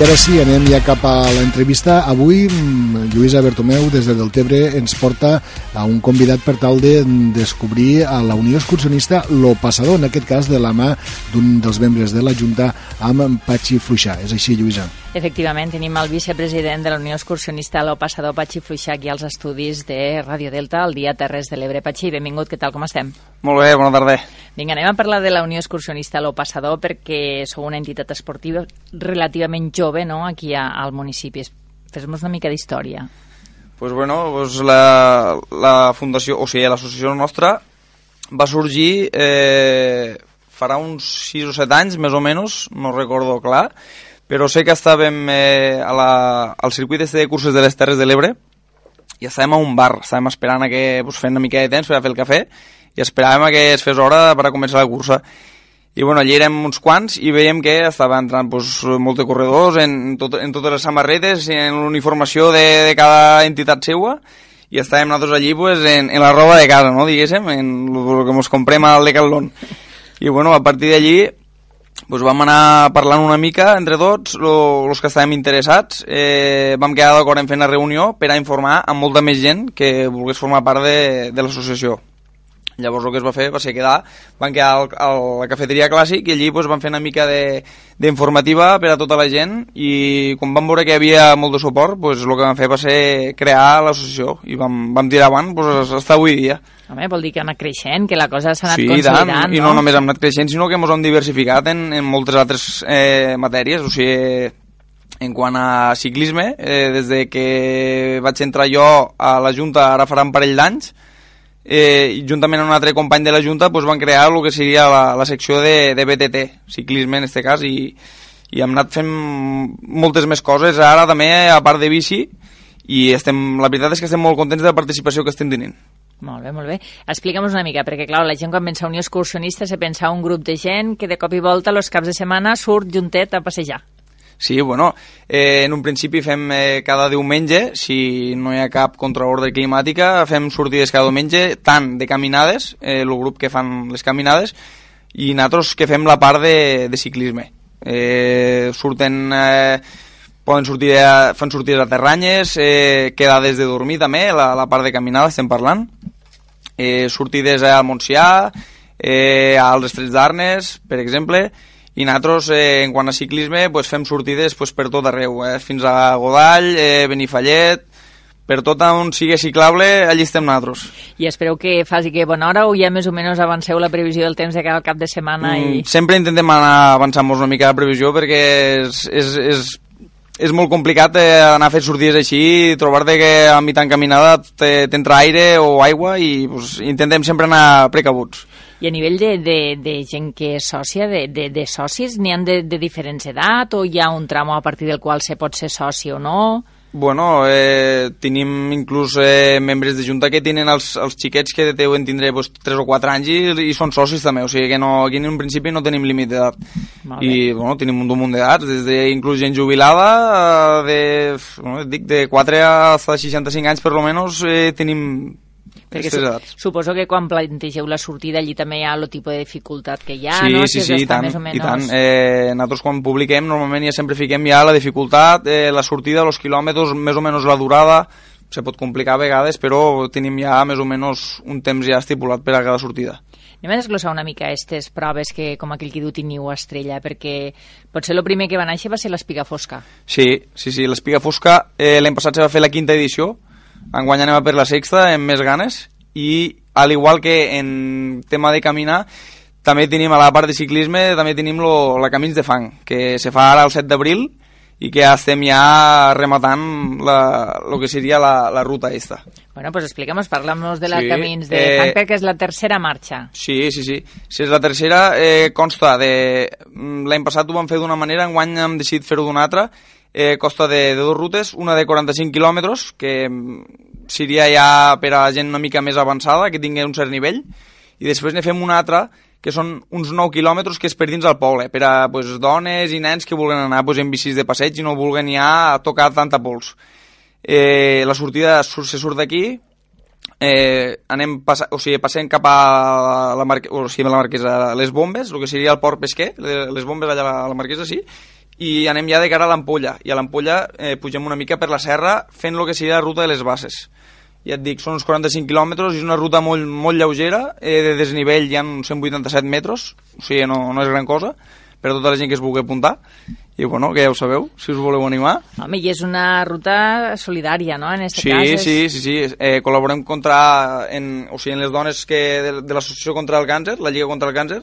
I ara sí, anem ja cap a l'entrevista. Avui, mm, Lluïsa Bertomeu, des de Deltebre, ens porta a un convidat per tal de descobrir a la Unió Excursionista Lo Passador, en aquest cas de la mà d'un dels membres de la Junta, amb Patxi Fluixà. És així, Lluïsa? Efectivament, tenim el vicepresident de la Unió Excursionista Lo Passador, Patxi Fluixà, aquí als estudis de Radio Delta, al dia Terres de l'Ebre. Patxi, benvingut, què tal, com estem? Molt bé, bona tarda. Vinga, anem a parlar de la Unió Excursionista Lo Passador perquè sou una entitat esportiva relativament jove no? aquí a, al municipi. Fes-nos una mica d'història. Pues bueno, pues la, la fundació, o sigui, l'associació nostra va sorgir eh, farà uns 6 o 7 anys, més o menys, no recordo clar, però sé que estàvem eh, a la, al circuit este de curses de les Terres de l'Ebre i estàvem a un bar, estàvem esperant a que pues, fent una mica de temps per a fer el cafè i esperàvem a que es fes hora per a començar la cursa. I bueno, allí érem uns quants i veiem que estava entrant pues, molts de corredors en, tot, en totes les samarretes, en l'uniformació de, de cada entitat seua. I estàvem nosaltres allí pues, en, en la roba de casa, no, diguéssim, en el que ens comprem al Decathlon. I bueno, a partir d'allí pues vam anar parlant una mica entre tots, els que estàvem interessats, eh, vam quedar d'acord en fer una reunió per a informar a molta més gent que volgués formar part de, de l'associació. Llavors el que es va fer va ser quedar, van quedar al, a la cafeteria clàssic i allí doncs, van fer una mica d'informativa per a tota la gent i quan vam veure que hi havia molt de suport, doncs, el que vam fer va ser crear l'associació i vam, vam tirar avant doncs, fins avui dia. Home, vol dir que ha anat creixent, que la cosa s'ha anat sí, consolidant, tant, no? i no només hem anat creixent, sinó que ens hem diversificat en, en moltes altres eh, matèries, o sigui, en quant a ciclisme, eh, des de que vaig entrar jo a la Junta, ara farà un parell d'anys, eh, juntament amb un altre company de la Junta pues, van crear el que seria la, la secció de, de BTT, ciclisme en aquest cas, i, i hem anat fent moltes més coses ara també, a part de bici, i estem, la veritat és que estem molt contents de la participació que estem tenint. Molt bé, molt bé. Explica'm-nos una mica, perquè clar, la gent quan pensa Unió Excursionista se pensa un grup de gent que de cop i volta els caps de setmana surt juntet a passejar. Sí, bueno, eh, en un principi fem eh, cada diumenge, si no hi ha cap contraordre climàtica, fem sortides cada diumenge, tant de caminades, eh, el grup que fan les caminades, i nosaltres que fem la part de, de ciclisme. Eh, surten... Eh, poden sortir, a, fan sortides a terranyes, eh, quedades de dormir també, la, la part de caminada estem parlant, eh, sortides al Montsià, eh, als Estrets d'Arnes, per exemple, i nosaltres, eh, en quant a ciclisme, pues, fem sortides pues, per tot arreu, eh, fins a Godall, eh, Benifallet, per tot on sigui ciclable, allí estem nosaltres. I espereu que faci que bona hora o ja més o menys avanceu la previsió del temps de cada cap de setmana? I... Mm, sempre intentem anar avançant-nos una mica la previsió perquè és, és, és, és molt complicat eh, anar a fer sortides així i trobar-te que a mitjà caminada t'entra aire o aigua i pues, intentem sempre anar precabuts. I a nivell de, de, de gent que és sòcia, de, de, de socis, n'hi han de, de diferents edat o hi ha un tramo a partir del qual se pot ser soci o no? Bueno, eh, tenim inclús eh, membres de Junta que tenen els, els xiquets que deuen tindre pues, 3 o 4 anys i, i són socis també, o sigui que no, aquí en un principi no tenim límit d'edat. I bueno, tenim un munt d'edats, des de inclús gent jubilada, eh, de, bueno, dic, de 4 a 65 anys per lo menos eh, tenim perquè su suposo que quan plantegeu la sortida allí també hi ha el tipus de dificultat que hi ha, sí, no? Sí, sí, sí, i tant, més o i tant. Eh, nosaltres quan publiquem normalment ja sempre fiquem ja la dificultat, eh, la sortida, els quilòmetres, més o menys la durada, se pot complicar a vegades, però tenim ja més o menys un temps ja estipulat per a cada sortida. Anem a desglossar una mica aquestes proves que, com aquell que diu, teniu estrella, perquè potser el primer que va néixer va ser l'Espiga Fosca. Sí, sí, sí, l'Espiga Fosca eh, l'any passat se va fer la quinta edició, enguany anem a per la sexta amb més ganes i al igual que en tema de caminar també tenim a la part de ciclisme també tenim lo, la Camins de Fang que se fa ara el 7 d'abril i que ja estem ja rematant la, lo que seria la, la ruta esta. Bueno, pues explica'm, parla'm de la Sí, Camins de eh, Fang, que és la tercera marxa. Sí, sí, sí. Si és la tercera, eh, consta de... mm, L'any passat ho vam fer d'una manera, enguany hem decidit fer-ho d'una altra. Eh, costa de, de dues rutes, una de 45 quilòmetres, que mm, seria ja per a gent una mica més avançada, que tingui un cert nivell, i després ne fem una altra, que són uns 9 quilòmetres que és per dins del poble, per a pues, dones i nens que vulguen anar pues, en bicis de passeig i no vulguen ja tocar tanta pols. Eh, la sortida se surt d'aquí, eh, anem passa, o sigui, passem cap a la, Marque, o sigui, a la Marquesa, les bombes, el que seria el port pesquer, le- les bombes allà a la Marquesa, sí, i anem ja de cara a l'Ampolla, i a l'Ampolla eh, pugem una mica per la serra fent el que seria la ruta de les bases. Ja et dic, són uns 45 quilòmetres, és una ruta molt, molt lleugera, eh, de desnivell hi ha uns 187 metres, o sigui, no, no és gran cosa, per a tota la gent que es vulgui apuntar, i bueno, que ja ho sabeu, si us voleu animar. Home, i és una ruta solidària, no?, en este Sí, cas. és- sí, sí, sí. Eh, col·laborem contra, en, o sigui, en les dones que, de, de l'Associació contra el Càncer, la Lliga contra el Càncer,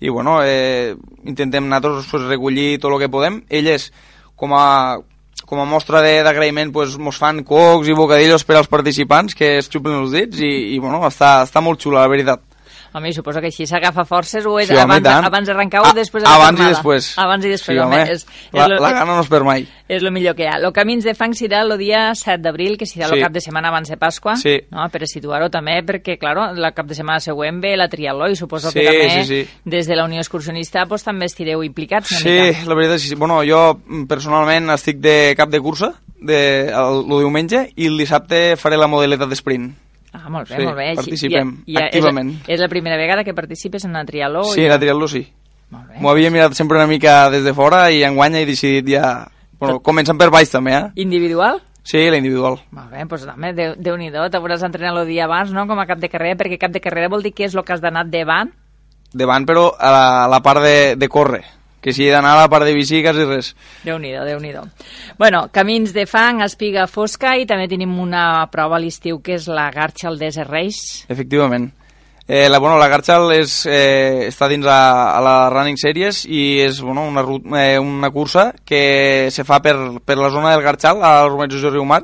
i bueno, eh, intentem nosaltres pues, recollir tot el que podem. Elles, com a, com a mostra d'agraïment, pues, fan cocs i bocadillos per als participants que es xupen els dits i, i bueno, està, està molt xula, la veritat. Home, suposo que així s'agafa forces o és Sí, home, abans, tant. abans d'arrencar o després de la Abans i després. Abans i després, sí, home. home. És, la, és, lo, la gana no es perd mai. és el millor que hi ha. El Camins de Fang serà el dia 7 d'abril, que serà el Sí. cap de setmana abans de Pasqua, Sí. no? per situar-ho també, perquè, claro, el cap de setmana següent ve la triatló i suposo Sí, que també sí, sí. des de la Unió Excursionista pues, també estireu implicats una Sí, mica. la veritat és que sí. Bueno, jo mm, personalment estic de cap de cursa de, el, el diumenge i el dissabte faré la modalitat d'esprint. Ah, molt bé, Sí, molt bé. Participem i- i és- activament. És, la primera vegada que participes en una triatló? Sí, i... la triatló sí. M'ho havia mirat sempre una mica des de fora i enguany he decidit ja... Bueno, començant per baix també, eh? Individual? Sí, la individual. Molt bé, doncs Déu- Déu-n'hi-do, t'hauràs d'entrenar el dia abans, no?, com a cap de carrera, perquè cap de carrera vol dir que és el que has d'anar davant. Davant, però a la, a la part de, de córrer. Que si he d'anar a la part de bici, quasi res. Déu nhi déu Bueno, camins de fang, espiga fosca i també tenim una prova a l'estiu que és la Garxa al Desert Race. Efectivament. Eh, la, bueno, la Garchal és, eh, està dins a, a la Running Series i és bueno, una, eh, una cursa que se fa per, per la zona del Garchal, a l'urbanització Riumar,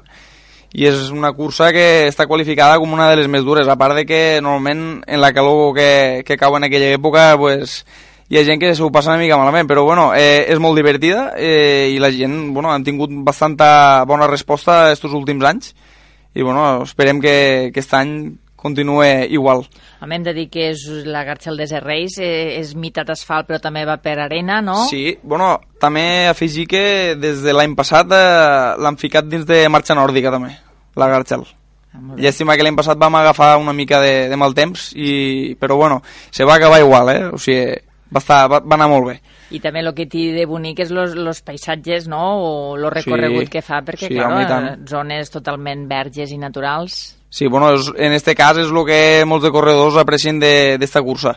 i és una cursa que està qualificada com una de les més dures, a part de que normalment en la calor que, que cau en aquella època pues, hi ha gent que s'ho passa una mica malament, però bueno, eh, és molt divertida eh, i la gent bueno, han tingut bastanta bona resposta estos últims anys i bueno, esperem que, que aquest any continue igual. A hem de dir que és la Garxa al Desert Race, eh, és meitat asfalt però també va per arena, no? Sí, bueno, també afegir que des de l'any passat eh, l'han ficat dins de marxa nòrdica també, la Garchal. Ah. Llàstima que l'any passat vam agafar una mica de, de mal temps, i, però bueno, se va acabar igual, eh? O sigui, va, estar, va, va anar molt bé. I també el que té de bonic és los, los paisatges, no?, o el recorregut Sí, que fa, perquè, sí, tant. eh, zones totalment verges i naturals. Sí, bueno, és, en este cas és el que molts de corredors aprecien de- d'esta cursa.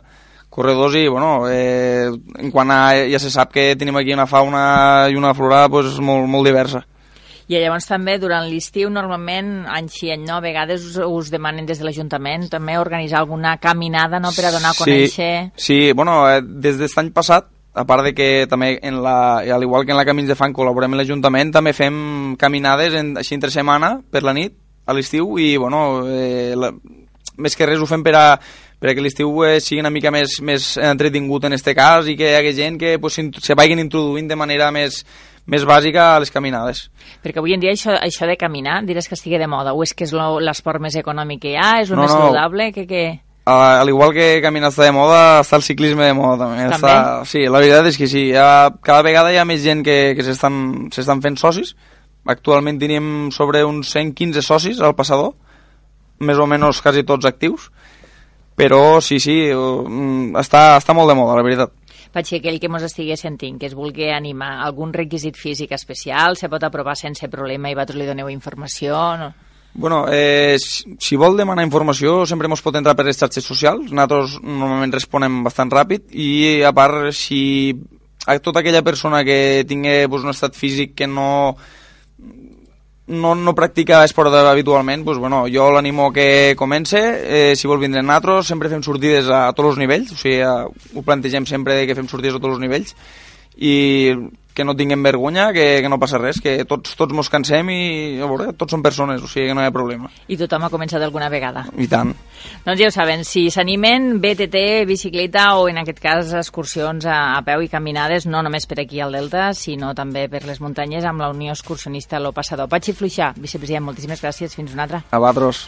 Corredors i, bueno, eh, en quant a, ja se sap que tenim aquí una fauna i una flora pues, molt, molt diversa. I llavors també durant l'estiu normalment any sí any no, a vegades us, us demanen des de l'Ajuntament també organitzar alguna caminada no, per a donar a conèixer. Sí, sí bueno, eh, des d'aquest any passat, a part de que també, en la, al igual que en la Camins de Fan col·laborem amb l'Ajuntament, també fem caminades en, així entre setmana, per la nit, a l'estiu, i bueno, eh, la, més que res ho fem per a perquè l'estiu eh, sigui una mica més, més entretingut en este cas i que hi hagi gent que pues, se vagin introduint de manera més, més bàsica a les caminades. perquè avui en dia això, això de caminar diràs que estigui de moda o és que és l'esport més econòmic que hi ha, és el No, més no. saludable que, que... Uh, al igual que caminar està de moda, està el ciclisme de moda també. També? Està, sí, la veritat és que sí. Ha, cada vegada hi ha més gent que, que s'estan fent socis. Actualment tenim sobre uns 115 socis al passador, més o menys quasi tots actius. Però sí, sí, uh, està, està molt de moda, la veritat. Patxi, aquell que mos estigui sentint, que es vulgui animar, algun requisit físic especial, se pot aprovar sense problema i vosaltres li doneu informació? No? Bueno, eh, si, vol demanar informació sempre mos pot entrar per les xarxes socials, nosaltres normalment responem bastant ràpid i a part si a tota aquella persona que tingui pues, un estat físic que no no, no practica esport habitualment, pues, bueno, jo l'animo que comence, eh, si vol vindre nosaltres, sempre fem sortides a tots els nivells, o sigui, a, ho plantegem sempre que fem sortides a tots els nivells, i que no tinguem vergonya, que, que no passa res, que tots, tots mos cansem i a veure, tots són persones, o sigui que no hi ha problema. I tothom ha començat alguna vegada. I tant. Doncs ja ho saben, si s'animen, BTT, bicicleta o en aquest cas excursions a, a peu i caminades, no només per aquí al Delta, sinó també per les muntanyes amb la Unió Excursionista Lo Passador. Patxi Fluixà, vicepresident, moltíssimes gràcies, fins una altra. A vosaltres.